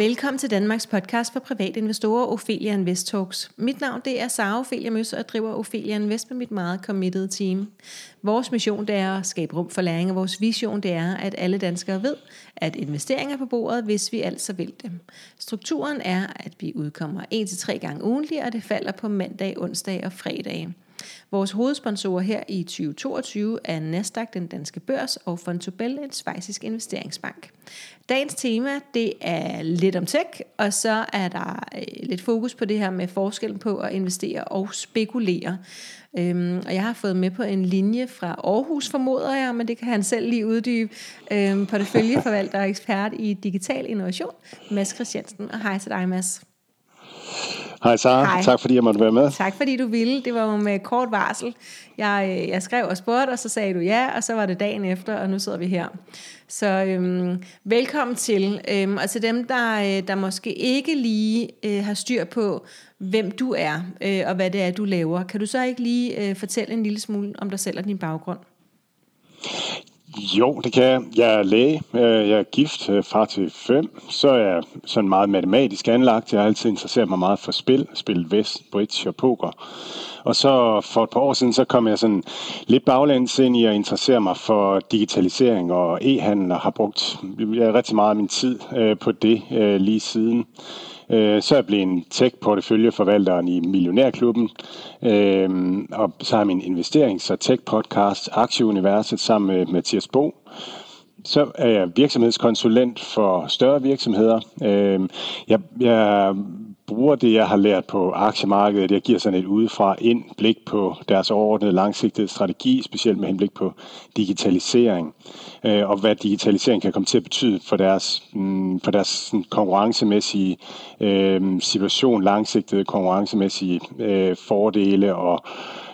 Velkommen til Danmarks podcast for private investorer, Ophelia Invest Talks. Mit navn det er Sara Ophelia Møs, og jeg driver Ophelia Invest med mit meget committed team. Vores mission det er at skabe rum for læring, og vores vision det er, at alle danskere ved, at investeringer er på bordet, hvis vi altså vil dem. Strukturen er, at vi udkommer 1-3 gange ugentlig, og det falder på mandag, onsdag og fredag. Vores hovedsponsorer her i 2022 er Nasdaq, den danske børs, og Fontobel, en svejsisk investeringsbank. Dagens tema, det er lidt om tech, og så er der øh, lidt fokus på det her med forskellen på at investere og spekulere. Øhm, og jeg har fået med på en linje fra Aarhus, formoder jeg, men det kan han selv lige uddybe. Øhm, porteføljeforvalter og ekspert i digital innovation, Mads Christiansen. Og hej til dig, Mads. Hej Sara, Hej. tak fordi jeg måtte være med. Tak fordi du ville. Det var jo med kort varsel. Jeg, øh, jeg skrev og spurgte, og så sagde du ja, og så var det dagen efter, og nu sidder vi her. Så øhm, velkommen til. Øhm, og til dem, der, øh, der måske ikke lige øh, har styr på, hvem du er, øh, og hvad det er, du laver. Kan du så ikke lige øh, fortælle en lille smule om dig selv og din baggrund? Jo, det kan jeg. Jeg er læge, øh, jeg er gift, øh, far til fem, så er jeg sådan meget matematisk anlagt. Jeg har altid interesseret mig meget for spil, spillet vest, bridge og poker. Og så for et par år siden, så kom jeg sådan lidt baglæns ind i at interessere mig for digitalisering og e-handel, og har brugt rigtig meget af min tid øh, på det lige siden. Øh, så er jeg blevet en tech-porteføljeforvalteren i Millionærklubben, øh, og så har jeg min investerings- og tech-podcast Aktieuniverset sammen med Mathias Bo. Så er jeg virksomhedskonsulent for større virksomheder. Øh, jeg, jeg bruger det, jeg har lært på aktiemarkedet. Jeg giver sådan et udefra ind blik på deres overordnede langsigtede strategi, specielt med henblik på digitalisering, øh, og hvad digitalisering kan komme til at betyde for deres, mm, for deres konkurrencemæssige øh, situation, langsigtede konkurrencemæssige øh, fordele og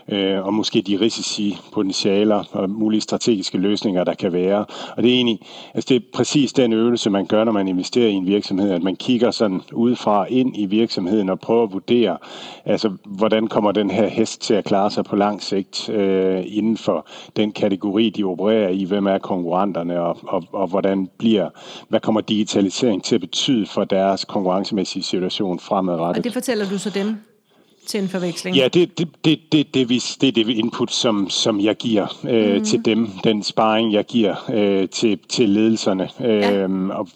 øh, og måske de risici, potentialer og mulige strategiske løsninger, der kan være. Og det er egentlig, altså det er præcis den øvelse, man gør, når man investerer i en virksomhed, at man kigger sådan udefra ind i virksomheden og prøver at vurdere, altså hvordan kommer den her hest til at klare sig på lang sigt øh, inden for den kategori, de opererer i, hvem er konkurrenterne, og, og, og hvordan bliver, hvad kommer digitalisering til at betyde for deres konkurrencemæssige situation fremadrettet. Og det fortæller du så dem? Til en forveksling? Ja, det, det, det, det, det, det, det er det input, som, som jeg giver øh, mm-hmm. til dem, den sparring, jeg giver øh, til, til ledelserne. Ja. Øhm, og,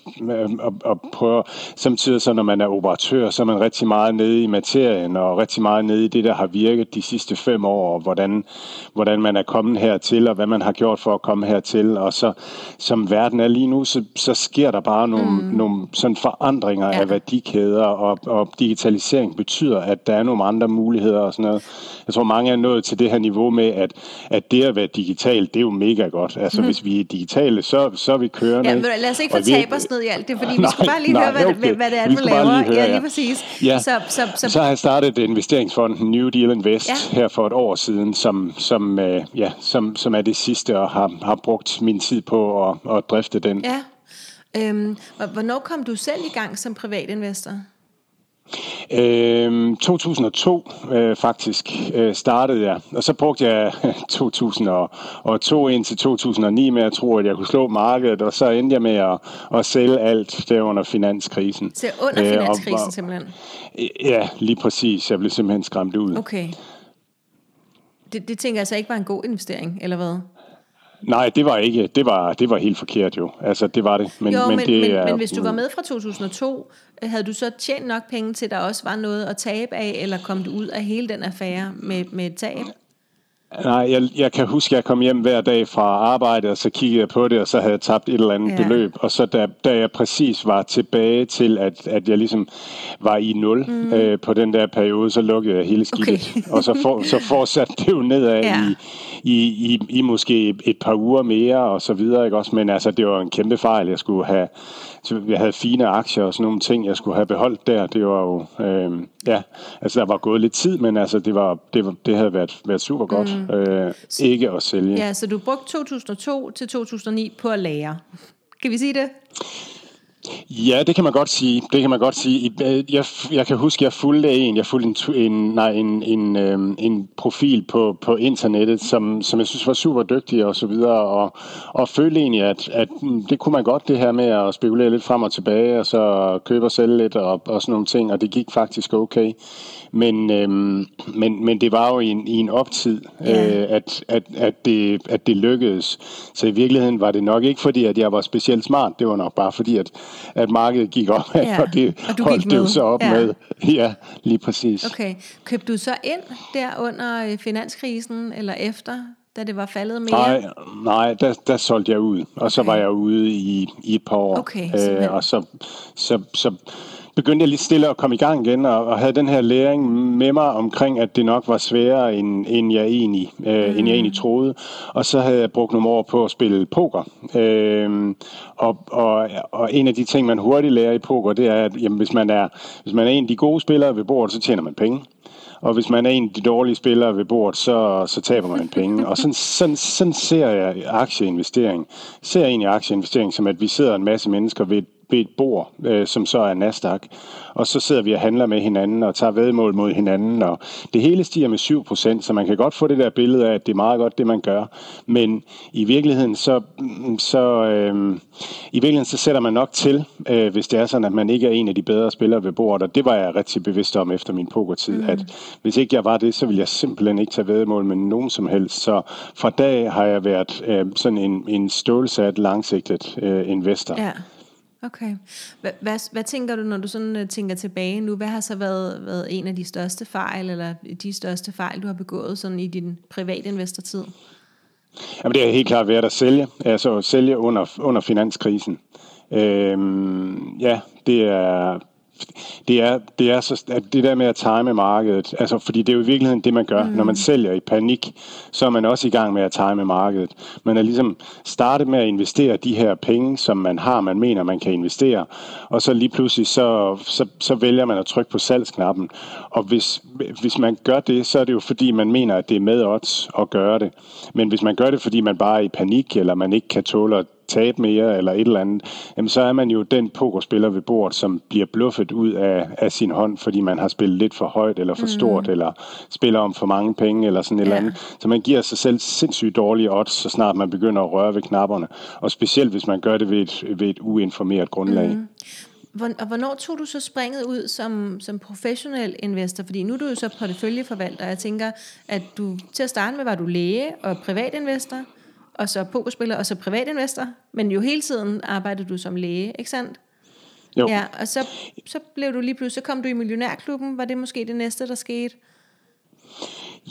og, og prøver, samtidig så når man er operatør, så er man rigtig meget nede i materien, og rigtig meget nede i det, der har virket de sidste fem år, og hvordan, hvordan man er kommet hertil, og hvad man har gjort for at komme hertil. Og så, som verden er lige nu, så, så sker der bare nogle, mm. nogle sådan forandringer ja. af værdikæder, og, og digitalisering betyder, at der er nogle andre andre muligheder og sådan noget. Jeg tror, mange er nået til det her niveau med, at, at det at være digital, det er jo mega godt. Altså, mm. hvis vi er digitale, så, så er vi kørende. Ja, men lad os ikke fortabe os ned i alt det, fordi nej, vi skal bare lige nej, høre, hvad, okay. hvad det er, du laver. Høre, ja, lige præcis. Ja. Så, så, så, så har jeg startet investeringsfonden New Deal Invest ja. her for et år siden, som, som, øh, ja, som, som er det sidste, og har, har brugt min tid på at, at drifte den. Ja. Øhm, hvornår kom du selv i gang som privatinvestor? Øh, 2002 øh, faktisk øh, startede jeg, og så brugte jeg 2002 indtil 2009 med at tro, at jeg kunne slå markedet, og så endte jeg med at, at sælge alt der under finanskrisen. Så under finanskrisen øh, og, simpelthen? Ja, lige præcis. Jeg blev simpelthen skræmt ud. Okay. Det, det tænker jeg altså ikke var en god investering, eller hvad? Nej, det var ikke. Det var, det var helt forkert jo. Altså, det var det. Men, jo, men, men, det men, er, men hvis du var med fra 2002, havde du så tjent nok penge til, at der også var noget at tabe af, eller kom du ud af hele den affære med, med et tab? Nej, jeg, jeg kan huske, at jeg kom hjem hver dag fra arbejde, og så kiggede jeg på det, og så havde jeg tabt et eller andet ja. beløb. Og så da, da jeg præcis var tilbage til, at, at jeg ligesom var i nul mm. øh, på den der periode, så lukkede jeg hele skidtet. Okay. og så, for, så fortsatte det jo nedad ja. i, i, i, i måske et par uger mere, og så videre. Ikke også? Men altså, det var en kæmpe fejl. Jeg skulle have, jeg havde fine aktier og sådan nogle ting, jeg skulle have beholdt der. Det var jo, øh, ja, altså der var gået lidt tid, men altså det, var, det, var, det havde været, været super godt mm. øh, ikke at sælge. Ja, så du brugte 2002 til 2009 på at lære. Kan vi sige det? Ja, det kan man godt sige. Det kan man godt sige. Øh, jeg, jeg kan huske, jeg fulgte en, jeg fulgte en, en, nej, en, en, øhm, en profil på, på internettet, som, som jeg synes var super dygtig og så videre, og, og følte egentlig, at, at mm, det kunne man godt, det her med at spekulere lidt frem og tilbage, og så købe og sælge lidt og, og sådan nogle ting, og det gik faktisk okay. Men, øhm, men, men det var jo i en, i en optid, yeah. øh, at, at, at, det, at det lykkedes. Så i virkeligheden var det nok ikke fordi, at jeg var specielt smart. Det var nok bare fordi, at, at markedet gik op, ja. og det og holdt det jo så op Ja. med. Ja, lige præcis. Okay. Købte du så ind der under øh, finanskrisen, eller efter, da det var faldet mere? Nej, nej der, der solgte jeg ud, og så Okay. var jeg ude i, i et par år. Okay, simpelthen. og så, så, så begyndte jeg lige stille at komme i gang igen, og, og havde den her læring med mig omkring, at det nok var sværere, end, end, jeg, egentlig, øh, mm. end jeg egentlig troede. Og så havde jeg brugt nogle år på at spille poker. Øh, og, og, og en af de ting, man hurtigt lærer i poker, det er, at jamen, hvis, man er, hvis man er en af de gode spillere ved bordet, så tjener man penge. Og hvis man er en af de dårlige spillere ved bordet, så, så taber man penge. Og sådan, sådan, sådan ser jeg aktieinvestering. Ser jeg egentlig aktieinvestering som, at vi sidder en masse mennesker ved et, ved et bord, øh, som så er Nasdaq. Og så sidder vi og handler med hinanden og tager vedmål mod hinanden. Og det hele stiger med 7%, så man kan godt få det der billede af, at det er meget godt, det man gør. Men i virkeligheden, så, så, øh, i virkeligheden, så sætter man nok til, øh, hvis det er sådan, at man ikke er en af de bedre spillere ved bordet. Og det var jeg rigtig bevidst om efter min pokertid, mm. at hvis ikke jeg var det, så ville jeg simpelthen ikke tage vedmål med nogen som helst. Så fra dag har jeg været øh, sådan en, en stålsat, langsigtet øh, investor. Ja. Okay. Hvad, hvad, hvad tænker du, når du sådan øh, tænker tilbage nu? Hvad har så været, været en af de største fejl, eller de største fejl, du har begået sådan i din private investortid? Jamen, det er helt klart været at sælge. Altså at sælge under, under finanskrisen. Øhm, ja, det er, det er, det er så, at det der med at time markedet, altså fordi det er jo i virkeligheden det, man gør. Mm. Når man sælger i panik, så er man også i gang med at time markedet. Man er ligesom startet med at investere de her penge, som man har, man mener, man kan investere, og så lige pludselig, så, så, så vælger man at trykke på salgsknappen. Og hvis, hvis man gør det, så er det jo fordi, man mener, at det er med odds at gøre det. Men hvis man gør det, fordi man bare er i panik, eller man ikke kan tåle at tabe mere eller et eller andet, jamen så er man jo den pokerspiller ved bordet, som bliver bluffet ud af, af sin hånd, fordi man har spillet lidt for højt eller for stort, mm. eller spiller om for mange penge eller sådan et Ja. eller andet. Så man giver sig selv sindssygt dårlige odds, så snart man begynder at røre ved knapperne. Og specielt hvis man gør det ved et, ved et uinformeret grundlag. Mm. Og hvornår tog du så springet ud som, som professionel investor? Fordi nu er du jo så porteføljeforvalter, og jeg tænker, at du til at starte med var du læge og privatinvestor, og så pokerspiller, og så privatinvestor, men jo hele tiden arbejdede du som læge, ikke sandt? Jo. Ja, og så, så blev du lige pludselig, så kom du i Millionærklubben, var det måske det næste, der skete?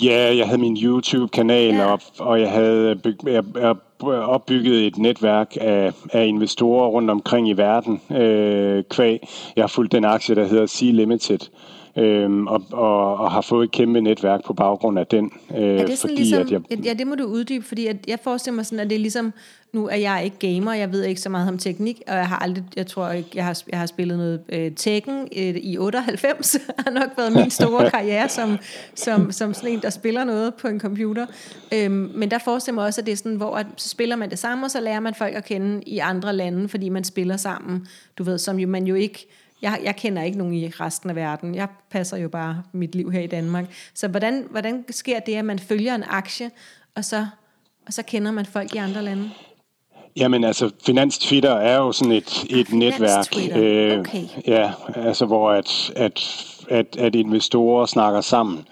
Ja, jeg havde min YouTube-kanal Ja. op, og jeg havde byg, jeg, jeg opbygget et netværk af, af investorer rundt omkring i verden. Øh, kvæg. Jeg har fulgt den aktie, der hedder Sea Limited, øh, og, og, og har fået et kæmpe netværk på baggrund af den. Øh, Er det sådan fordi, ligesom, at jeg, ja, det må du uddybe, fordi at jeg forestiller mig sådan, at det er ligesom, nu er jeg ikke gamer, jeg ved ikke så meget om teknik, og jeg har aldrig, jeg tror ikke, jeg har, jeg har spillet noget øh, Tekken øh, i 98, har nok været min store karriere som, som, som sådan en, der spiller noget på en computer. Øhm, men der forestiller mig også, at det er sådan, hvor at, så spiller man det samme, og så lærer man folk at kende i andre lande, fordi man spiller sammen, du ved, som jo, man jo ikke, jeg, jeg kender ikke nogen i resten af verden. Jeg passer jo bare mit liv her i Danmark. Så hvordan, hvordan sker det, at man følger en aktie, og så, og så kender man folk i andre lande? Jamen altså, Finans Twitter er jo sådan et, et netværk. Okay. ja, altså hvor at, at, at, at investorer snakker sammen.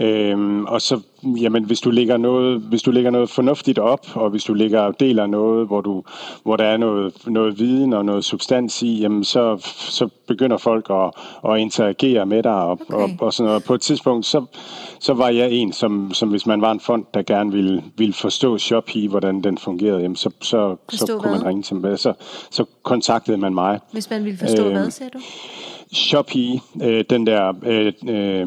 Øhm, og så, jamen, hvis du lægger noget, hvis du lægger noget fornuftigt op, og hvis du lægger deler noget, hvor du, hvor der er noget, noget viden og noget substans i, jamen, så, så begynder folk at, at interagere med dig og, Okay. og, og sådan noget. På et tidspunkt, så, så var jeg en, som, som hvis man var en fond, der gerne ville, ville forstå Shopee, hvordan den fungerede, jamen, så, så, Forstå så kunne man hvad? ringe til mig. Så, så kontaktede man mig. Hvis man vil forstå, Øhm, hvad siger du? Shopee, øh, den der øh, øh,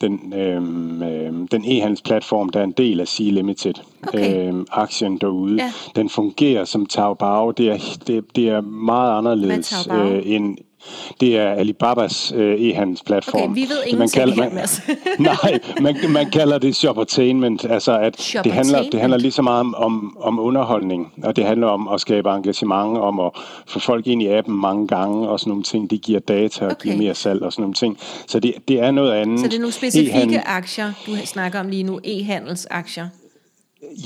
den, øh, øh, den e-handelsplatform, der er en del af Sea Limited, Okay. øh, aktien derude, Ja. den fungerer som Taobao. Det er, det, det er meget anderledes er øh, end Det er Alibabas øh, e-handelsplatform. Okay, vi ved ingenting man kalder, man, nej, man, man kalder det shoppertainment. Altså, at det handler, det handler lige så meget om, om, om underholdning, og det handler om at skabe engagement, om at få folk ind i appen mange gange, og sådan nogle ting. Det giver data og okay. giver mere salg og sådan nogle ting. Så det, det er noget andet. Så det er nogle specifikke e aktier, du snakker om lige nu, e-handelsaktier?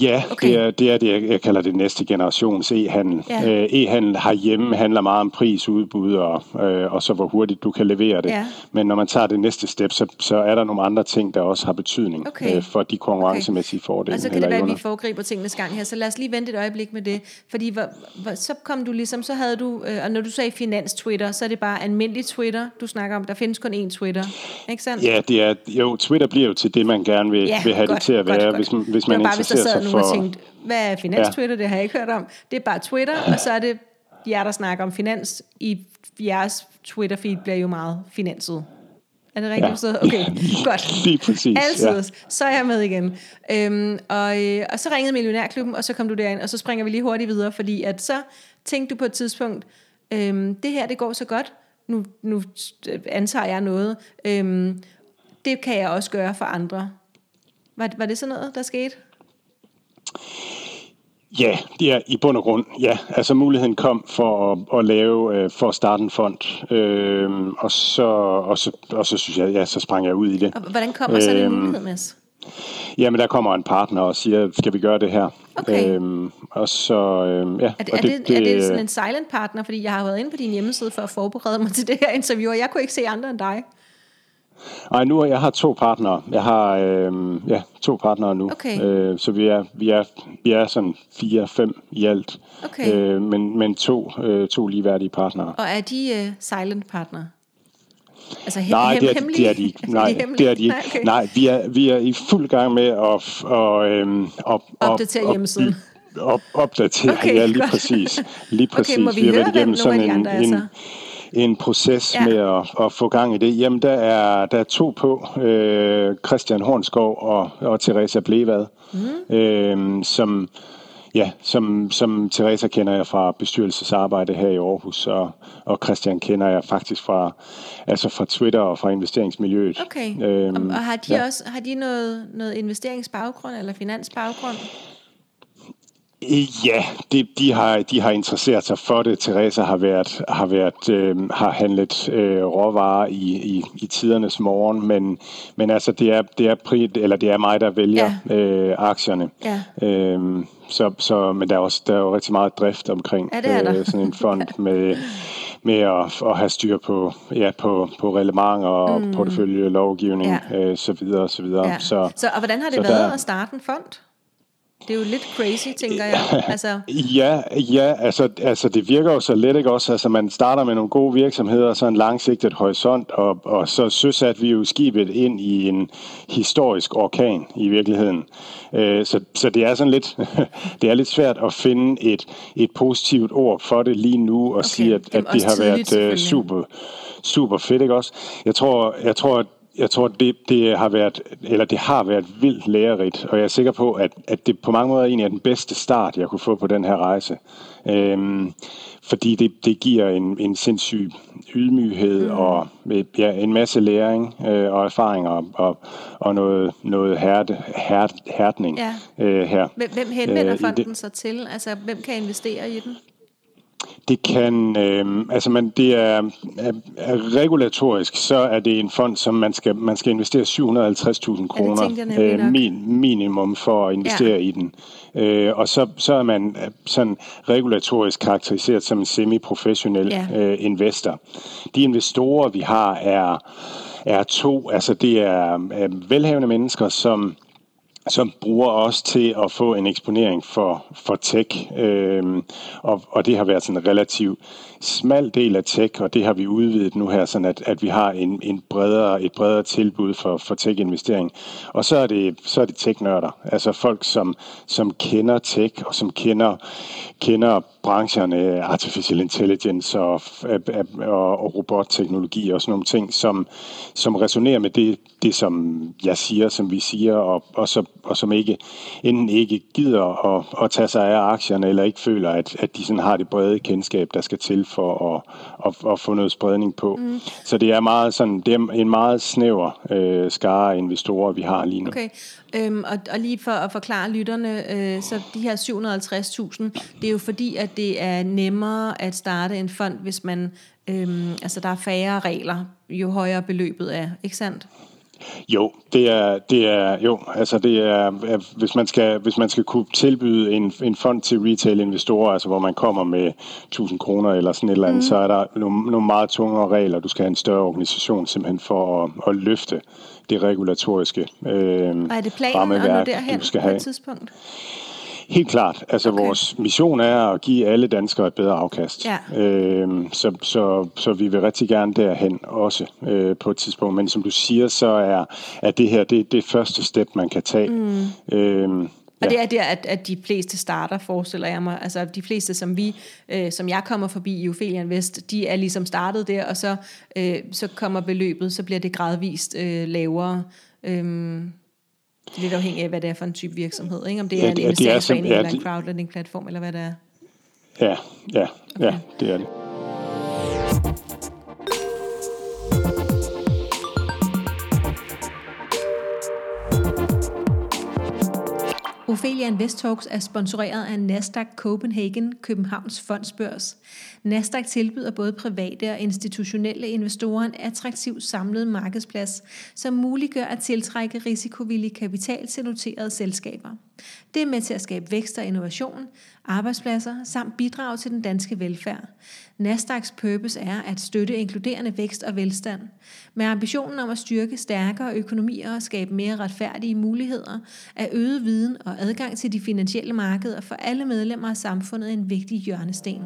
Ja, okay. det, er, det er det, jeg kalder det næste generations e-handel. Ja. Øh, e-handel herhjemme handler meget om pris, udbud og, øh, og så hvor hurtigt du kan levere det. Ja. Men når man tager det næste step, så, så er der nogle andre ting, der også har betydning okay. øh, for de konkurrencemæssige okay. fordele. Og så kan det være, at vi foregriber tingenes gang her. Så lad os lige vente et øjeblik med det. Fordi hvor, hvor, så kom du ligesom, så havde du, øh, og når du sagde finans-Twitter, så er det bare almindelig Twitter, du snakker om. Der findes kun én Twitter, ikke sandt? Ja, det er, jo, Twitter bliver jo til det, man gerne vil, ja, vil have godt, det til at være, godt, hvis, hvis man interesserer sad nogen og tænkte, hvad er finans-Twitter? Ja. Det har jeg ikke hørt om. Det er bare Twitter, og så er det jer, der snakker om finans. I jeres Twitter-feed bliver jo meget finanset. Er det rigtigt ja. Okay, godt. Lige præcis. Altid. Ja. Så er jeg med igen. Øhm, og, øh, og så ringede Millionærklubben, og så kom du derind, og så springer vi lige hurtigt videre, fordi at så tænkte du på et tidspunkt, øhm, det her, det går så godt, nu, nu antager jeg noget, øhm, det kan jeg også gøre for andre. Var, var det sådan noget, der skete? Ja, det er i bund og grund, ja. Altså muligheden kom for at, at lave, øh, for at starte en fond, øh, og, så, og, så, og så synes jeg, ja, så sprang jeg ud i det. Og hvordan kommer så den øhm, mulighed, Mads? Jamen, der kommer en partner og siger, skal vi gøre det her? Okay. Øhm, og så, øhm, ja. Er, det, og det, er, det, det, er det sådan en silent partner? Fordi jeg har været inde på din hjemmeside for at forberede mig til det her interview, og jeg kunne ikke se andre end dig. Nej, nu jeg har to partnere. Jeg har øh, ja, to partnere nu. Okay. Øh, så vi er, vi, er, vi er sådan fire-fem i alt. Okay. Øh, men, men to, øh, to ligeværdige partnere. Og er de uh, silent partner? Altså hem- Nej, det er, hemmelige? det er de ikke. Nej, de det er de ikke. Nej, okay. Nej, vi er, vi er i fuld gang med at, og, øhm, op, opdatere op, hjemmesiden. Op, opdatere, okay, ja, lige godt. præcis. Lige præcis. Okay, må vi, vi høre, hvem nogle af de andre en, er så? En proces ja. med at, at få gang i det. Jamen, der er, der er to på. Øh, Christian Hornskov og, og Teresa Blevad, mm. øh, som, ja, som, som Teresa kender jeg fra bestyrelsesarbejde her i Aarhus, og, og Christian kender jeg faktisk fra, altså fra Twitter og fra investeringsmiljøet. Okay, øhm, og har de ja. også har de noget, noget investeringsbaggrund eller finansbaggrund? Ja, de, de, har, de har interesseret sig for det. Teresa har været har været øh, har handlet øh, råvarer i, i, i tidernes morgen, men, men altså det er det er pri, eller det er mig der vælger ja. øh, aktierne. Ja. Øhm, så, så men der er også der er jo rigtig meget drift omkring ja, det er der. øh, sådan en fond med med at, at have styr på ja på på reglement og mm. portefølje lovgivning ja. øh, så videre så videre. Ja. Så, så og hvordan har det været der, at starte en fond? Det er jo lidt crazy, tænker jeg. Altså. Ja, ja altså, altså det virker jo så let, ikke også? Altså man starter med nogle gode virksomheder, så en langsigtet horisont, og, og så søsat vi jo skibet ind i en historisk orkan i virkeligheden. Øh, så, så det er sådan lidt, det er lidt svært at finde et, et positivt ord for det lige nu, og okay. sige, at, at det har været uh, super, super fedt, ikke også? Jeg tror, jeg tror at jeg tror, det, det har været, eller det har været vildt lærerigt, og jeg er sikker på, at, at det på mange måder egentlig er den bedste start, jeg kunne få på den her rejse. Øhm, fordi det, det giver en, en sindssyg ydmyghed mm. og ja, en masse læring øh, og erfaringer og, og noget, noget hærde, hærd, hærdning ja. øh, her. Hvem henvender øh, fonden sig til? Altså, hvem kan investere i den? Det kan, øh, altså man, det er, er, er regulatorisk, så er det en fond, som man skal, man skal investere 750.000 kroner øh, min, minimum for at investere ja. i den. Øh, og så, så er man øh, sådan regulatorisk karakteriseret som en semi-professionel ja. øh, investor. De investorer, vi har, er, er to, altså det er, er velhavende mennesker, som som bruger os til at få en eksponering for, for tech. Øhm, og, og det har været sådan en relativt smal del af tech, og det har vi udvidet nu her, sådan at, at vi har en, en bredere, et bredere tilbud for, for tech-investering. Og så er det, så er det tech-nørder, altså folk, som, som kender tech, og som kender, kender brancherne, artificial intelligence og, øh, øh, og, og robotteknologi og sådan nogle ting, som, som resonerer med det, det, som jeg siger, som vi siger, og, og, så, og som ikke enten ikke gider at, at tage sig af aktierne, eller ikke føler, at, at de sådan har det brede kendskab, der skal til for at, at, at få noget spredning på. Mm. Så det er meget sådan, det er en meget snæver øh, skare af investorer, vi har lige nu. Okay, øhm, og, og lige for at forklare lytterne, øh, så de her 750.000, det er jo fordi, at det er nemmere at starte en fond, hvis man, øh, altså der er færre regler, jo højere beløbet er, ikke sandt? Jo, det er, det er jo, altså det er, hvis man skal, hvis man skal kunne tilbyde en, en fond til retail-investorer, altså hvor man kommer med 1000 kroner eller sådan et eller andet, mm. så er der nogle, nogle meget tungere regler. Du skal have en større organisation simpelthen for at, at løfte det regulatoriske øh, Og er det planen at nå derhen du skal have. på et tidspunkt? Helt klart. Altså okay. vores mission er at give alle danskere et bedre afkast. Ja. Øhm, så, så, så vi vil rigtig gerne derhen også øh, på et tidspunkt. Men som du siger, så er, er det her det, det første step, man kan tage. Mm. Øhm, og ja. det er der, at, at de fleste starter, forestiller jeg mig. Altså de fleste, som vi, øh, som jeg kommer forbi i Ophelia Invest, de er ligesom startet der, og så, øh, så kommer beløbet, så bliver det gradvist øh, lavere. Øh, er lidt afhængigt af, hvad det er for en type virksomhed. Ikke? Om det er ja, en investeringsforening ja, eller en crowdlending-platform, eller hvad det er. Ja, ja, okay. ja, det er det. Ophelia Invest Talks er sponsoreret af Nasdaq Copenhagen, Københavns Fondsbørs. Nasdaq tilbyder både private og institutionelle investorer en attraktiv samlet markedsplads, som muliggør at tiltrække risikovillig kapital til noterede selskaber. Det er med til at skabe vækst og innovation, arbejdspladser samt bidrage til den danske velfærd. Nasdaqs purpose er at støtte inkluderende vækst og velstand. Med ambitionen om at styrke stærkere økonomier og skabe mere retfærdige muligheder, er øget viden og adgang til de finansielle markeder for alle medlemmer af samfundet en vigtig hjørnesten.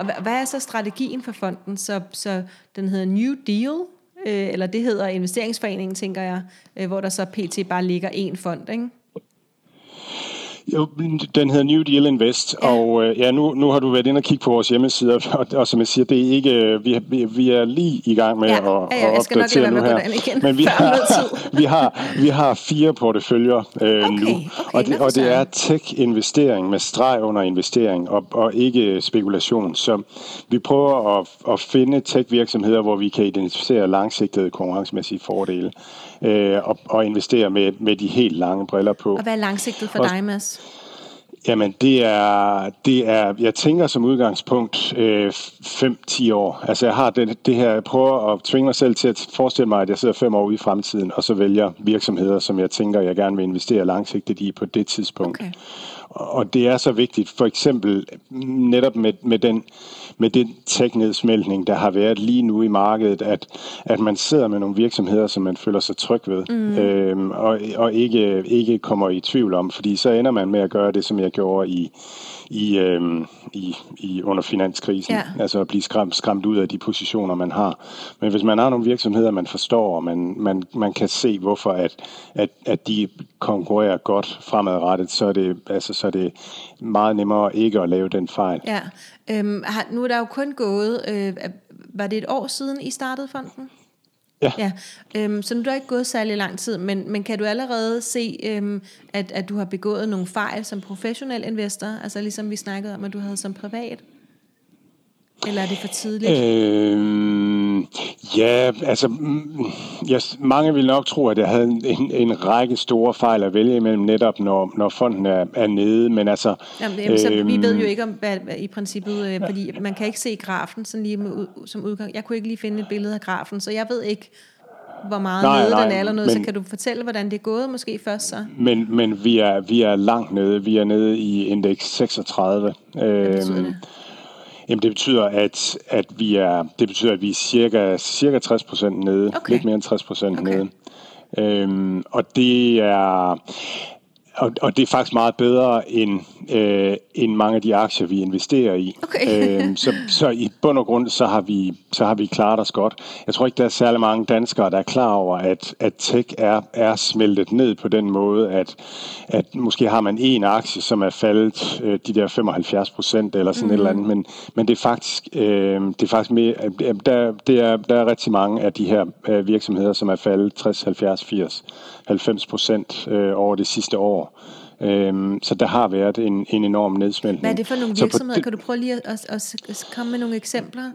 Og hvad er så strategien for fonden? Så, så den hedder New Deal, øh, eller det hedder investeringsforeningen, tænker jeg, øh, hvor der så pt. bare ligger én fond, ikke? Jo, den hedder New Deal Invest, ja. og øh, ja, nu, nu har du været inde og kigge på vores hjemmeside, og, og som jeg siger, det er ikke, øh, vi, vi, vi er lige i gang med ja. at, ja, ja, at opdatere nu her. Igen, Men vi har, vi har, vi har fire porteføljer øh, okay, nu, okay, og, det, og det er tech-investering med streg under investering, og, og ikke spekulation. Så vi prøver at, at finde tech-virksomheder, hvor vi kan identificere langsigtede konkurrencemæssige fordele øh, og, og investere med, med de helt lange briller på. Og hvad er langsigtet for og, dig, Mads? Jamen, det er, det er, jeg tænker som udgangspunkt øh, 5-10 år. Altså, jeg har det, det her, jeg prøver at tvinge mig selv til at forestille mig, at jeg sidder fem år ude i fremtiden, og så vælger virksomheder, som jeg tænker, jeg gerne vil investere langsigtet i på det tidspunkt. Okay. Og det er så vigtigt, for eksempel netop med, med den med den teknedsmeltning, der har været lige nu i markedet, at, at man sidder med nogle virksomheder, som man føler sig tryg ved, mm. øhm, og, og ikke, ikke kommer i tvivl om, fordi så ender man med at gøre det, som jeg gjorde i, i, øhm, i, i under finanskrisen. Ja. Altså at blive skræmt, skræmt ud af de positioner, man har. Men hvis man har nogle virksomheder, man forstår, og man, man, man kan se, hvorfor at, at, at de konkurrerer godt fremadrettet, så er, det, altså, så er det meget nemmere ikke at lave den fejl. Ja. Øhm, har, nu er der jo kun gået, øh, var det et år siden, I startede fonden? Ja. ja. Øhm, så nu er der ikke gået særlig lang tid, men, men kan du allerede se, øhm, at, at du har begået nogle fejl som professionel investor, altså ligesom vi snakkede om, at du havde som privat? Eller er det for tidligt? Øh, ja, altså, mm, jeg, mange vil nok tro, at jeg havde en, en række store fejl at vælge imellem netop, når, når fonden er, er nede, men altså... Jamen, jamen, så vi ved jo ikke om, hvad, hvad i princippet, øh, fordi man kan ikke se grafen sådan lige med, som udgang. Jeg kunne ikke lige finde et billede af grafen, så jeg ved ikke, hvor meget nej, nede nej, den er eller noget, men, så kan du fortælle, hvordan det er gået måske først så? Men, men vi, er, vi er langt nede. Vi er nede i indeks 36. Hvad øhm? Jamen det betyder, at, at vi er, det betyder, at vi er cirka, cirka 60 procent nede. Okay. Lidt mere end 60 procent okay. nede. Øhm, og det er, og, og det er faktisk meget bedre end, øh, end mange af de aktier, vi investerer i. Okay. øh, så, så i bund og grund, så har, vi, så har vi klaret os godt. Jeg tror ikke, der er særlig mange danskere, der er klar over, at, at tech er, er smeltet ned på den måde, at, at måske har man en aktie, som er faldet øh, de der 75 procent eller sådan mm. et eller andet, men, men det er faktisk, øh, det er faktisk mere, øh, der, det er, der er rigtig mange af de her øh, virksomheder, som er faldet 60, 70, 80, 90 procent øh, over det sidste år. Øhm, så der har været en, en enorm nedsmeltning. Hvad er det for nogle virksomheder? Kan du prøve lige at, at, at, at komme med nogle eksempler?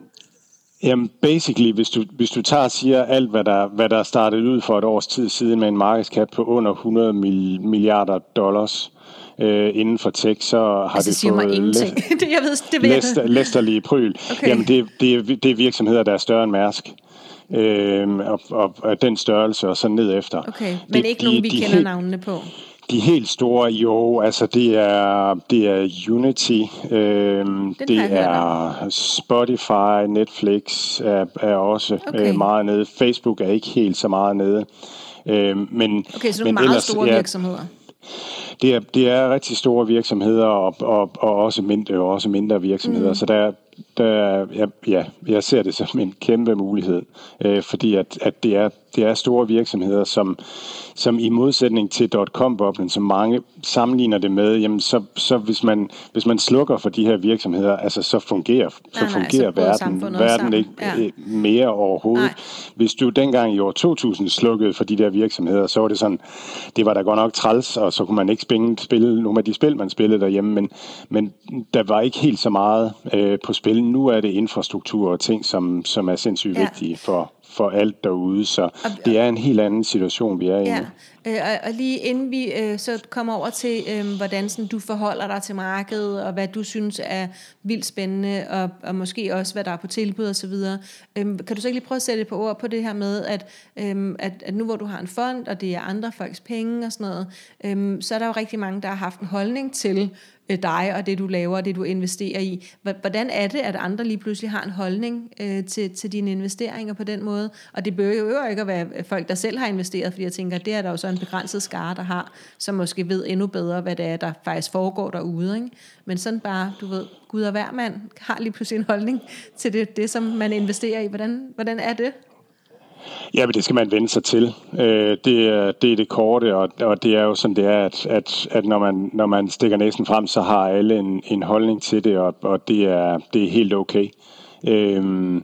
Jamen, basically, hvis du, hvis du tager og siger alt, hvad der, hvad der startede ud for et års tid siden med en markedskap på under 100 milliarder dollars, øh, inden for tech, så har altså, det fået mig ingenting. det, jeg ved, det ved læster, læsterlige pryl. Okay. Jamen, det, det, er, det er virksomheder, der er større end Mærsk. Øh, og, og, og den størrelse, og så ned efter. Okay, men det, ikke de, nogen, vi de kender helt, navnene på? De helt store, jo, altså det er, det er Unity, øh, det er Spotify, Netflix er, er også okay. øh, meget nede. Facebook er ikke helt så meget nede. Øh, men, okay, så nogle men meget ellers, store ja, virksomheder. Det er, det er rigtig store virksomheder og, og, og også, mindre, også mindre virksomheder, mm. så der, der, ja, ja, jeg ser det som en kæmpe mulighed, øh, fordi at, at det, er, det er store virksomheder, som, som i modsætning til .com-boblen, som mange sammenligner det med, jamen så, så hvis, man, hvis man slukker for de her virksomheder, altså så fungerer, så nej, fungerer nej, så verden, verden ikke ja. Øh, mere overhovedet. Nej. Hvis du dengang i år 2000 slukkede for de der virksomheder, så var det sådan, det var da godt nok træls, og så kunne man ikke spille, spille nogle af de spil, man spillede derhjemme, men, men der var ikke helt så meget øh, på spil. Nu er det infrastruktur og ting, som, som er sindssygt ja. vigtige for, for alt derude, så det er en helt anden situation, vi er i ja. Øh, og lige inden vi øh, så kommer over til, øh, hvordan sådan, du forholder dig til markedet, og hvad du synes er vildt spændende, og, og måske også, hvad der er på tilbud osv., øh, kan du så ikke lige prøve at sætte et par ord på det her med, at, øh, at, at nu hvor du har en fond, og det er andre folks penge og sådan noget, øh, så er der jo rigtig mange, der har haft en holdning til, Øh, dig og det, du laver og det, du investerer i. Hvordan er det, at andre lige pludselig har en holdning øh, til, til dine investeringer på den måde? Og det behøver jo ikke at være øh, folk, der selv har investeret, fordi jeg tænker, det er der jo så en begrænset skare, der har, som måske ved endnu bedre, hvad det er, der faktisk foregår derude. Ikke? Men sådan bare, du ved, Gud og hver mand har lige pludselig en holdning til det, det som man investerer i. Hvordan, hvordan er det? Ja, men det skal man vende sig til. Øh, det, er, det er det korte, og, og det er jo sådan, det er, at, at, at når, man, når man stikker næsen frem, så har alle en, en holdning til det, og, og det, er, det er helt okay. Øhm,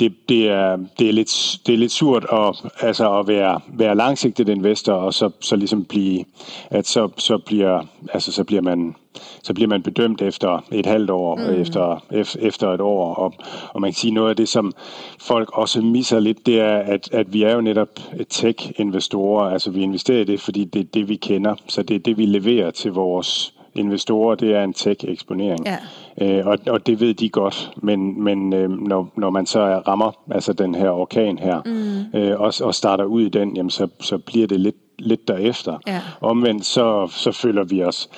det, det, er, det, er lidt, det er lidt surt at, altså at være, være langsigtet investor, og så, så ligesom blive, at så, så, bliver, altså så bliver man så bliver man bedømt efter et halvt år, mm. efter, efter et år. Og, og man kan sige, noget af det, som folk også misser lidt, det er, at, at vi er jo netop tech-investorer. Altså vi investerer i det, fordi det er det, vi kender. Så det er det, vi leverer til vores investorer, det er en tech-eksponering. Ja. Øh, og, og det ved de godt, men, men øh, når, når man så rammer altså den her orkan her, mm. øh, og, og starter ud i den, jamen, så, så bliver det lidt lidt derefter. Ja. Omvendt så, så føler vi os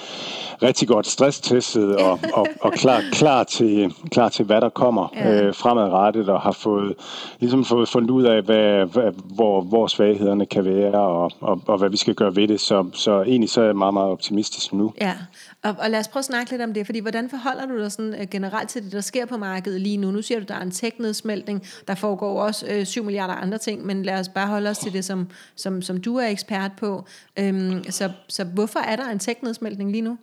rigtig godt stresstestet og, og, og klar, klar, til, klar til, hvad der kommer ja. øh, fremadrettet, og har fået, ligesom fået fundet ud af, hvad, hvad, hvor, hvor svaghederne kan være, og, og, og hvad vi skal gøre ved det. Så, så egentlig så er jeg meget, meget optimistisk nu. Ja, og, og lad os prøve at snakke lidt om det, fordi hvordan forholder du dig sådan, øh, generelt til det, der sker på markedet lige nu? Nu siger du, der er en tech-nedsmeltning, der foregår også øh, 7 milliarder andre ting, men lad os bare holde os til det, som, som, som du er ekspert på. Øhm, så, så hvorfor er der en tech-nedsmeltning lige nu?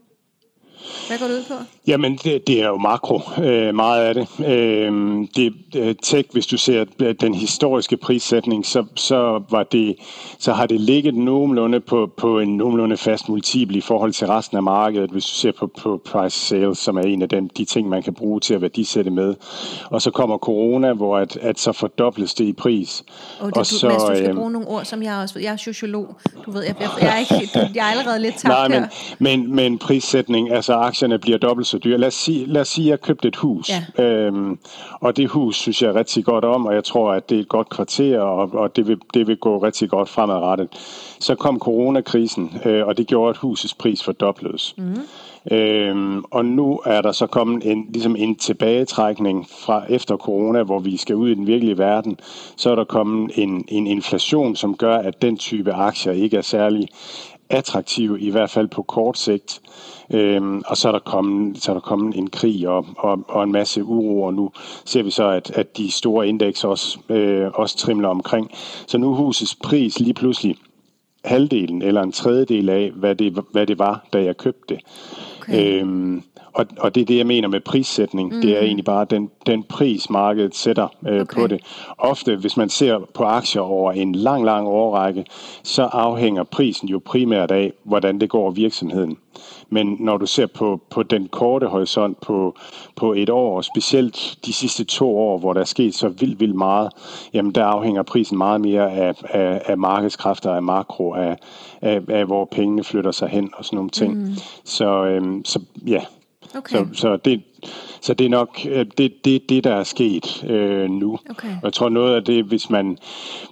Hvad går det ud på? Jamen, det, det er jo makro, øh, meget af det. Øh, det øh, tech, hvis du ser øh, den historiske prissætning, så, så, var det, så har det ligget nogenlunde på, på en nogenlunde fast multiple i forhold til resten af markedet, hvis du ser på, på price sales, som er en af dem, de ting, man kan bruge til at værdisætte med. Og så kommer corona, hvor at, at så fordobles det i pris. Og, det, og du, så, Mads, du skal øh, bruge nogle ord, som jeg også Jeg er sociolog. Du ved, jeg, jeg, jeg, er, ikke, jeg er allerede lidt tabt Nej, men, men, men prissætning, altså aktierne bliver dobbelt så dyre. Lad os sige, lad os sige at jeg købte et hus, ja. øhm, og det hus synes jeg rigtig godt om, og jeg tror, at det er et godt kvarter, og, og det, vil, det vil gå rigtig godt fremadrettet. Så kom coronakrisen, øh, og det gjorde, at husets pris fordobledes. Mm. Øhm, og nu er der så kommet en, ligesom en tilbagetrækning fra efter corona, hvor vi skal ud i den virkelige verden. Så er der kommet en, en inflation, som gør, at den type aktier ikke er særlig attraktive, i hvert fald på kort sigt. Øhm, og så er der kommet, så er der kommet en krig og, og, og en masse uro, og nu ser vi så, at, at de store indeks også, øh, også trimler omkring. Så nu husets pris lige pludselig halvdelen eller en tredjedel af, hvad det, hvad det var, da jeg købte det. Okay. Øhm, og, og det er det, jeg mener med prissætning. Mm. Det er mm. egentlig bare den, den pris, markedet sætter øh, okay. på det. Ofte, hvis man ser på aktier over en lang, lang årrække, så afhænger prisen jo primært af, hvordan det går virksomheden. Men når du ser på, på den korte horisont på, på et år, og specielt de sidste to år, hvor der er sket så vildt, vildt meget, jamen der afhænger prisen meget mere af, af, af markedskræfter, af makro, af, af, af hvor pengene flytter sig hen og sådan nogle ting. Mm. Så, øhm, så ja, Okay. Så, så, det, så det er nok øh, det, det, det der er sket øh, nu. Okay. Og jeg tror noget af det, hvis man,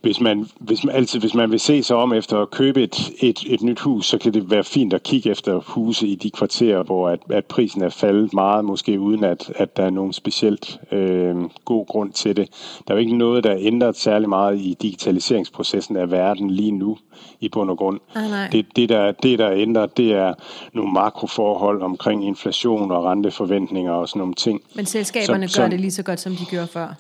hvis man, hvis man, altid, hvis man vil se sig om efter at købe et, et, et nyt hus, så kan det være fint at kigge efter huse i de kvarterer, hvor at, at prisen er faldet meget, måske uden at, at der er nogen specielt øh, god grund til det. Der er jo ikke noget, der er ændret særlig meget i digitaliseringsprocessen af verden lige nu i bund og grund. Ah, nej. Det, det, der, det, der er ændret, det er nogle makroforhold omkring inflation og renteforventninger og sådan nogle ting. Men selskaberne som, gør som, det lige så godt, som de gjorde før?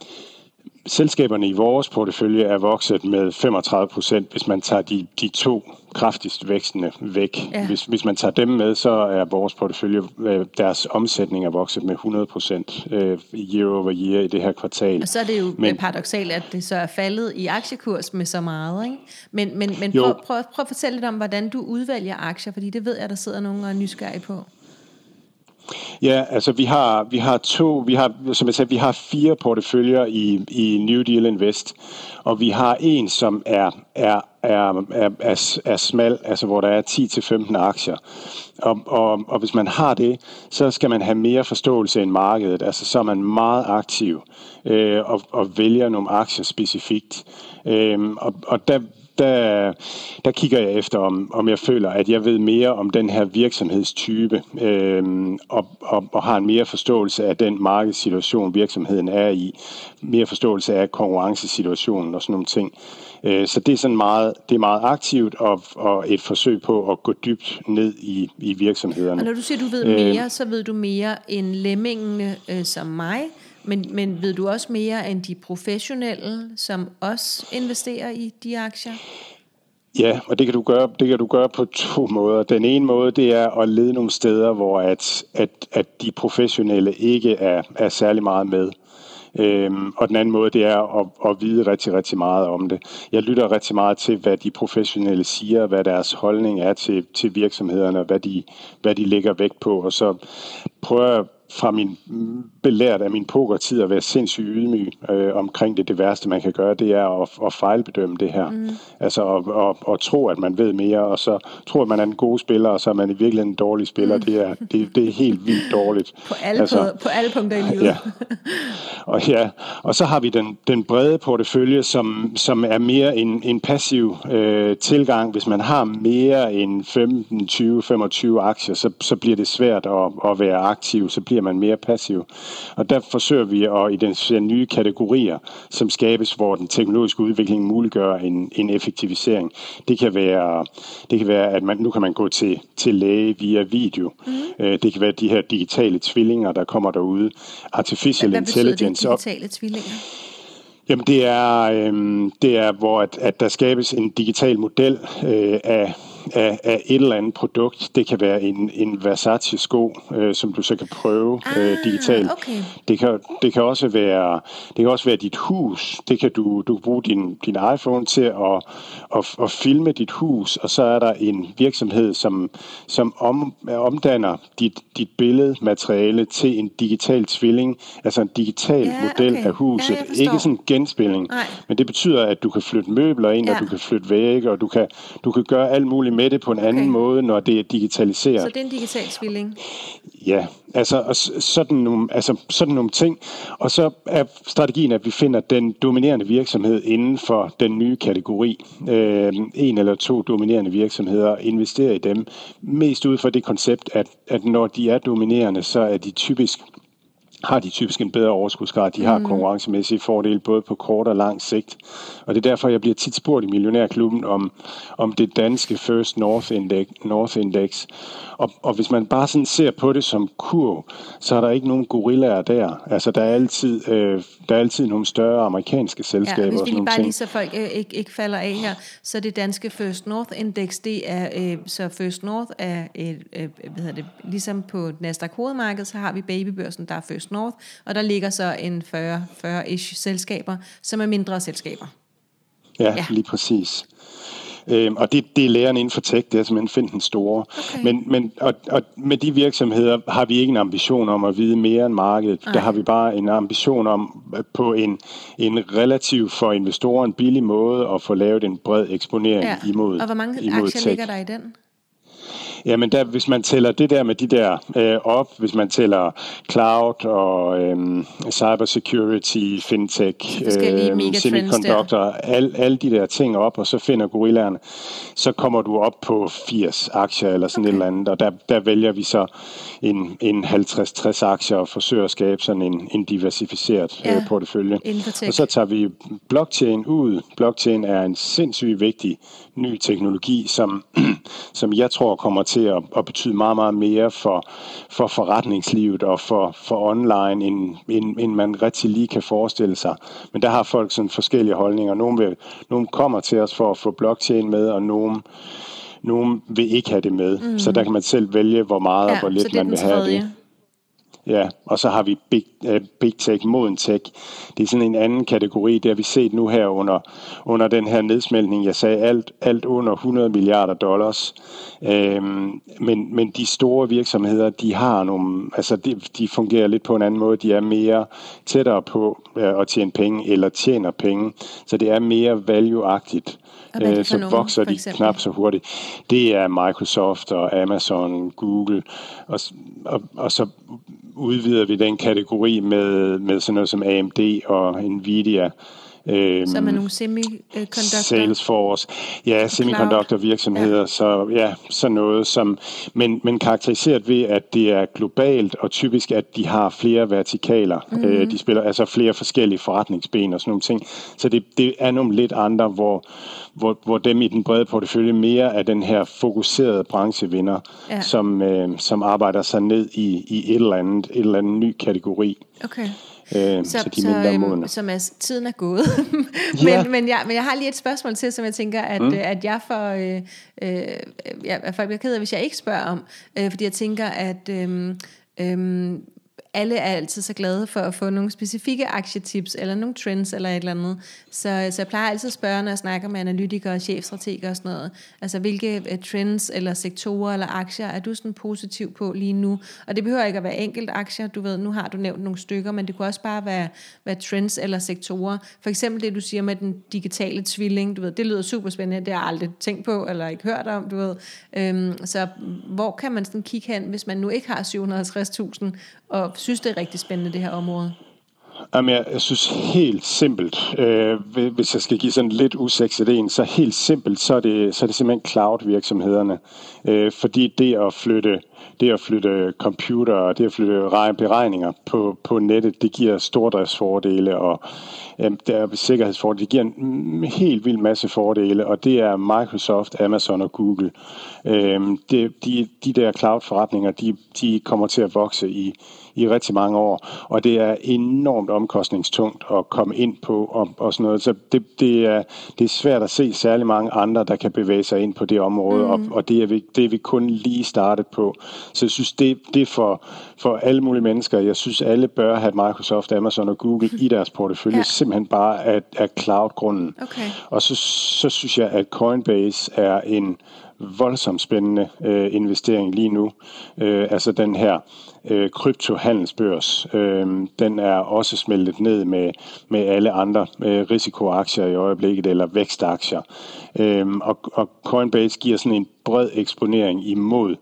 Selskaberne i vores portefølje er vokset med 35 procent, hvis man tager de, de to kraftigst vækstende væk. Ja. Hvis, hvis man tager dem med, så er vores portefølje, øh, deres omsætning er vokset med 100 procent øh, year over year i det her kvartal. Og så er det jo men, paradoxalt, at det så er faldet i aktiekurs med så meget. Ikke? Men, men, men prøv, prøv, prøv at fortælle lidt om, hvordan du udvælger aktier, fordi det ved jeg, der sidder nogen og er nysgerrige på. Ja, altså vi har, vi har to, vi har, som jeg sagde, vi har fire porteføljer i, i New Deal Invest, og vi har en, som er, er, er, er, er, er smal, altså hvor der er 10-15 aktier. Og, og, og hvis man har det, så skal man have mere forståelse end markedet, altså så er man meget aktiv øh, og, og vælger nogle aktier specifikt. Øh, og, og der, der, der kigger jeg efter, om, om jeg føler, at jeg ved mere om den her virksomhedstype, øh, og, og, og har en mere forståelse af den markedssituation, virksomheden er i, mere forståelse af konkurrencesituationen og sådan nogle ting. Øh, så det er sådan meget, det er meget aktivt og, og et forsøg på at gå dybt ned i, i virksomhederne. Og når du siger, du ved mere, øh, så ved du mere end lemmingene øh, som mig, men, men ved du også mere end de professionelle, som også investerer i de aktier? Ja, og det kan du gøre, det kan du gøre på to måder. Den ene måde, det er at lede nogle steder, hvor at, at, at de professionelle ikke er, er særlig meget med. Øhm, og den anden måde, det er at, at vide rigtig, rigtig meget om det. Jeg lytter rigtig meget til, hvad de professionelle siger, hvad deres holdning er til, til virksomhederne, hvad de, hvad de lægger vægt på, og så prøver jeg fra min belært af min pokertid at være sindssygt ydmyg øh, omkring det. Det værste, man kan gøre, det er at, at fejlbedømme det her. Mm. Altså at, at, at tro, at man ved mere, og så tro, at man er en god spiller, og så er man i virkeligheden en dårlig spiller. Mm. Det, er, det, det er helt vildt dårligt. På alle, altså, på, på alle punkter i livet. Ja. Og, ja, og så har vi den, den brede portefølje, som, som er mere en, en passiv øh, tilgang. Hvis man har mere end 15, 20, 25 aktier, så, så bliver det svært at, at være aktiv. Så bliver man mere passiv. Og der forsøger vi at identificere nye kategorier, som skabes, hvor den teknologiske udvikling muliggør en, en effektivisering. Det kan være, det kan være at man, nu kan man gå til, til læge via video. Mm. Det kan være de her digitale tvillinger, der kommer derude. Artificial Hvad intelligence. Hvad digitale tvillinger? Jamen det er, øh, det er hvor at, at der skabes en digital model øh, af af, af et eller andet produkt. Det kan være en, en Versace-sko, øh, som du så kan prøve øh, ah, digitalt. Okay. Det, kan, det, kan også være, det kan også være dit hus. Det kan du, du kan bruge din, din iPhone til at, at, at filme dit hus, og så er der en virksomhed, som, som om, omdanner dit, dit billedmateriale til en digital tvilling, altså en digital ja, model okay. af huset. Ja, Ikke sådan en genspilling, Nej. men det betyder, at du kan flytte møbler ind, ja. og du kan flytte vægge, og du kan, du kan gøre alt muligt med det på en okay. anden måde, når det er digitaliseret. Så det er en digital tvilling? Ja, altså sådan nogle, altså sådan nogle ting. Og så er strategien, at vi finder den dominerende virksomhed inden for den nye kategori. Øh, en eller to dominerende virksomheder, investerer i dem. Mest ud fra det koncept, at, at når de er dominerende, så er de typisk har de typisk en bedre overskudsgrad. De har mm. konkurrencemæssige fordele både på kort og lang sigt. Og det er derfor, jeg bliver tit spurgt i Millionærklubben om, om det danske First North Index. North Index. Og, og hvis man bare sådan ser på det som kurv, så er der ikke nogen gorillaer der. Altså, der er altid, øh, der er altid nogle større amerikanske selskaber. Ja, hvis vi lige bare ting. lige så folk øh, ikke, ikke falder af her, så det danske First North Index, det er, øh, så First North er, et, øh, hvad hedder det, ligesom på Nasdaq hovedmarked, så har vi babybørsen, der er First North, og der ligger så en 40, 40-ish selskaber, som er mindre selskaber. Ja, ja. lige præcis. Øhm, og det, det er lærerne inden for tech, det er simpelthen finde den store. Okay. Men, men og, og med de virksomheder har vi ikke en ambition om at vide mere end markedet. Nej. Der har vi bare en ambition om på en, en relativt for investorer en billig måde at få lavet en bred eksponering ja. imod Og hvor mange imod aktier tech. ligger der i den? Jamen, der, hvis man tæller det der med de der øh, op, hvis man tæller cloud og øh, cybersecurity, fintech, øh, semiconductor, al, alle de der ting op, og så finder gorillaerne, så kommer du op på 80 aktier eller sådan okay. et eller andet, og der, der vælger vi så en, en 50-60 aktier og forsøger at skabe sådan en, en diversificeret ja, øh, portefølje. Og så tager vi blockchain ud. Blockchain er en sindssygt vigtig ny teknologi, som, som jeg tror kommer til at, at betyde meget, meget mere for, for forretningslivet og for, for online, end, end, end man rigtig lige kan forestille sig. Men der har folk sådan forskellige holdninger. Nogle, vil, nogle kommer til os for at få blockchain med, og nogle nogen vil ikke have det med. Mm. Så der kan man selv vælge, hvor meget ja, og hvor lidt man vil have det. Ja, og så har vi big, uh, big tech, moden tech. Det er sådan en anden kategori, det har vi set nu her under, under den her nedsmeltning. Jeg sagde alt, alt under 100 milliarder dollars. Øhm, men, men de store virksomheder, de har nogle, altså de, de fungerer lidt på en anden måde. De er mere tættere på uh, at tjene penge, eller tjener penge. Så det er mere value-agtigt. Øh, så nogen, vokser de knap så hurtigt. Det er Microsoft og Amazon, Google, og, og, og så udvider vi den kategori med, med sådan noget som AMD og Nvidia. Øhm, Som er nogle semiconductor? Salesforce. Ja, semiconductor virksomheder. Ja. Så ja, sådan noget som, men, men karakteriseret ved, at det er globalt, og typisk, at de har flere vertikaler. Mm-hmm. Øh, de spiller altså flere forskellige forretningsben og sådan nogle ting. Så det, det er nogle lidt andre, hvor, hvor, hvor dem i den brede portefølje mere er den her fokuserede branchevinder, ja. som, øh, som arbejder sig ned i, i et eller andet, et eller andet ny kategori. Okay. Øh, så, så de så, øhm, som er, tiden er gået. men, ja. men, jeg, men jeg har lige et spørgsmål til, som jeg tænker, at, mm. at jeg får... Øh, øh, jeg, jeg bliver ked af, hvis jeg ikke spørger om. Øh, fordi jeg tænker, at... Øh, øh, alle er altid så glade for at få nogle specifikke aktietips, eller nogle trends, eller et eller andet. Så, så jeg plejer altid at spørge, når jeg snakker med analytikere, chefstrateger og sådan noget, altså hvilke øh, trends, eller sektorer, eller aktier, er du sådan positiv på lige nu? Og det behøver ikke at være enkelt aktier, du ved, nu har du nævnt nogle stykker, men det kunne også bare være, være trends eller sektorer. For eksempel det, du siger med den digitale tvilling, du ved, det lyder super spændende, det har jeg aldrig tænkt på, eller ikke hørt om, du ved. Øhm, så hvor kan man sådan kigge hen, hvis man nu ikke har 750.000, og synes, det er rigtig spændende, det her område? Jamen, jeg, jeg synes helt simpelt, øh, hvis jeg skal give sådan lidt usekset en, så helt simpelt, så er det, så er det simpelthen cloud-virksomhederne. Øh, fordi det at flytte det at flytte computer og det at flytte beregninger på, på nettet, det giver stordriftsfordele og øh, der er sikkerhedsfordele. Det giver en helt vild masse fordele, og det er Microsoft, Amazon og Google. Øh, det, de, de der cloud-forretninger, de, de kommer til at vokse i, i rigtig mange år, og det er enormt omkostningstungt at komme ind på og, og sådan noget. Så det, det, er, det er svært at se særlig mange andre, der kan bevæge sig ind på det område, mm. og, og det, er vi, det er vi kun lige startet på. Så jeg synes, det, det er for, for alle mulige mennesker. Jeg synes, alle bør have Microsoft, Amazon og Google i deres portefølje, ja. simpelthen bare af, af cloud-grunden. Okay. Og så, så synes jeg, at Coinbase er en voldsomt spændende øh, investering lige nu. Øh, altså den her øh, kryptohandelsbørs, øh, den er også smeltet ned med, med alle andre øh, risikoaktier i øjeblikket, eller vækstaktier. Øh, og, og Coinbase giver sådan en bred eksponering imod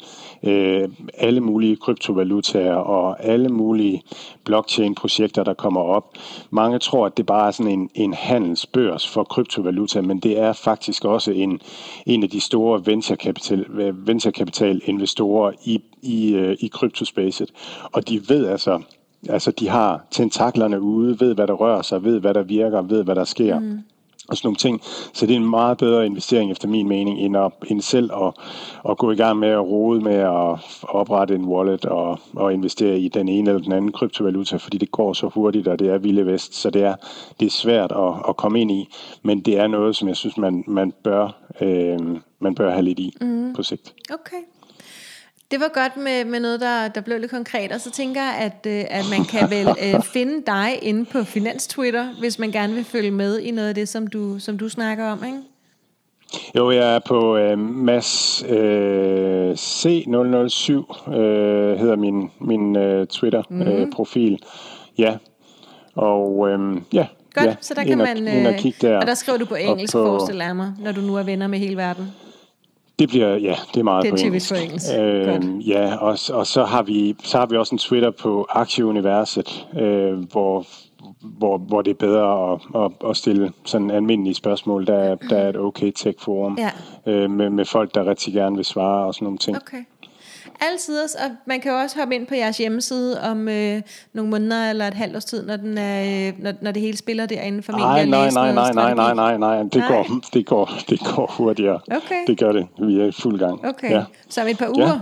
øh, alle mulige kryptovalutaer og alle mulige blockchain-projekter, der kommer op. Mange tror, at det bare er sådan en, en handelsbørs for kryptovaluta, men det er faktisk også en, en af de store venturekapital, venturekapital investorer i, i, øh, i kryptospacet. Og de ved altså, altså de har tentaklerne ude, ved hvad der rører sig, ved hvad der virker, ved hvad der sker. Mm og sådan nogle ting. Så det er en meget bedre investering efter min mening, end, at, end selv at, at gå i gang med at rode med at oprette en wallet og, og investere i den ene eller den anden kryptovaluta, fordi det går så hurtigt, og det er vilde vest, så det er, det er svært at, at komme ind i, men det er noget, som jeg synes, man, man, bør, øh, man bør have lidt i mm. på sigt. Okay. Det var godt med, med noget, der, der blev lidt konkret, og så tænker jeg, at, øh, at man kan vel øh, finde dig inde på Finans Twitter, hvis man gerne vil følge med i noget af det, som du, som du snakker om, ikke? Jo, jeg er på øh, Mads øh, C007, øh, hedder min, min øh, Twitter-profil. Mm. Øh, ja, og øh, ja, Godt, ja, så der kan man... Øh, der. Og der skriver du på engelsk, og på, forestiller jeg mig, når du nu er venner med hele verden. Det bliver, ja, det er meget det er på engelsk. på engelsk. Øh, ja, og, og så, har vi, så har vi også en Twitter på Aktieuniverset, øh, hvor, hvor, hvor det er bedre at, at, at stille sådan almindelige spørgsmål. Der, der er et okay tech-forum ja. øh, med, med folk, der rigtig gerne vil svare og sådan nogle ting. Okay. Altid, og man kan jo også hoppe ind på jeres hjemmeside om øh, nogle måneder eller et halvt års tid, når, den er, øh, når, når det hele spiller derinde for nej, nej, nej, nej, nej, nej, nej, nej, det, nej. Går, det, går, det går hurtigere. Okay. Det gør det. Vi er i fuld gang. Okay, ja. så om et par uger? Ja.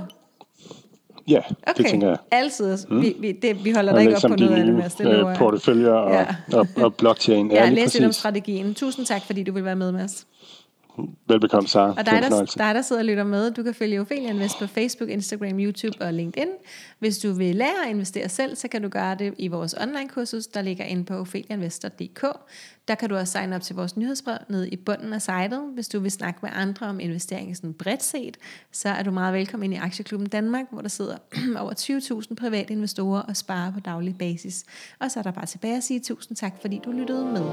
Ja, okay. det tænker jeg. Altid. Mm. Vi, vi, det, vi holder dig ikke op på noget af det, Mads. Det øh, porteføljer og, ja. og, og blockchain. Ja, læs lidt om strategien. Tusind tak, fordi du vil være med, Mads. Velbekomme, Sara. Og dig der, dig, der sidder og lytter med, du kan følge Ophelia Invest på Facebook, Instagram, YouTube og LinkedIn. Hvis du vil lære at investere selv, så kan du gøre det i vores online-kursus, der ligger inde på opheliainvestor.dk. Der kan du også signe op til vores nyhedsbrev nede i bunden af sitet. Hvis du vil snakke med andre om investering sådan bredt set, så er du meget velkommen ind i Aktieklubben Danmark, hvor der sidder over 20.000 private investorer og sparer på daglig basis. Og så er der bare tilbage at sige tusind tak, fordi du lyttede med.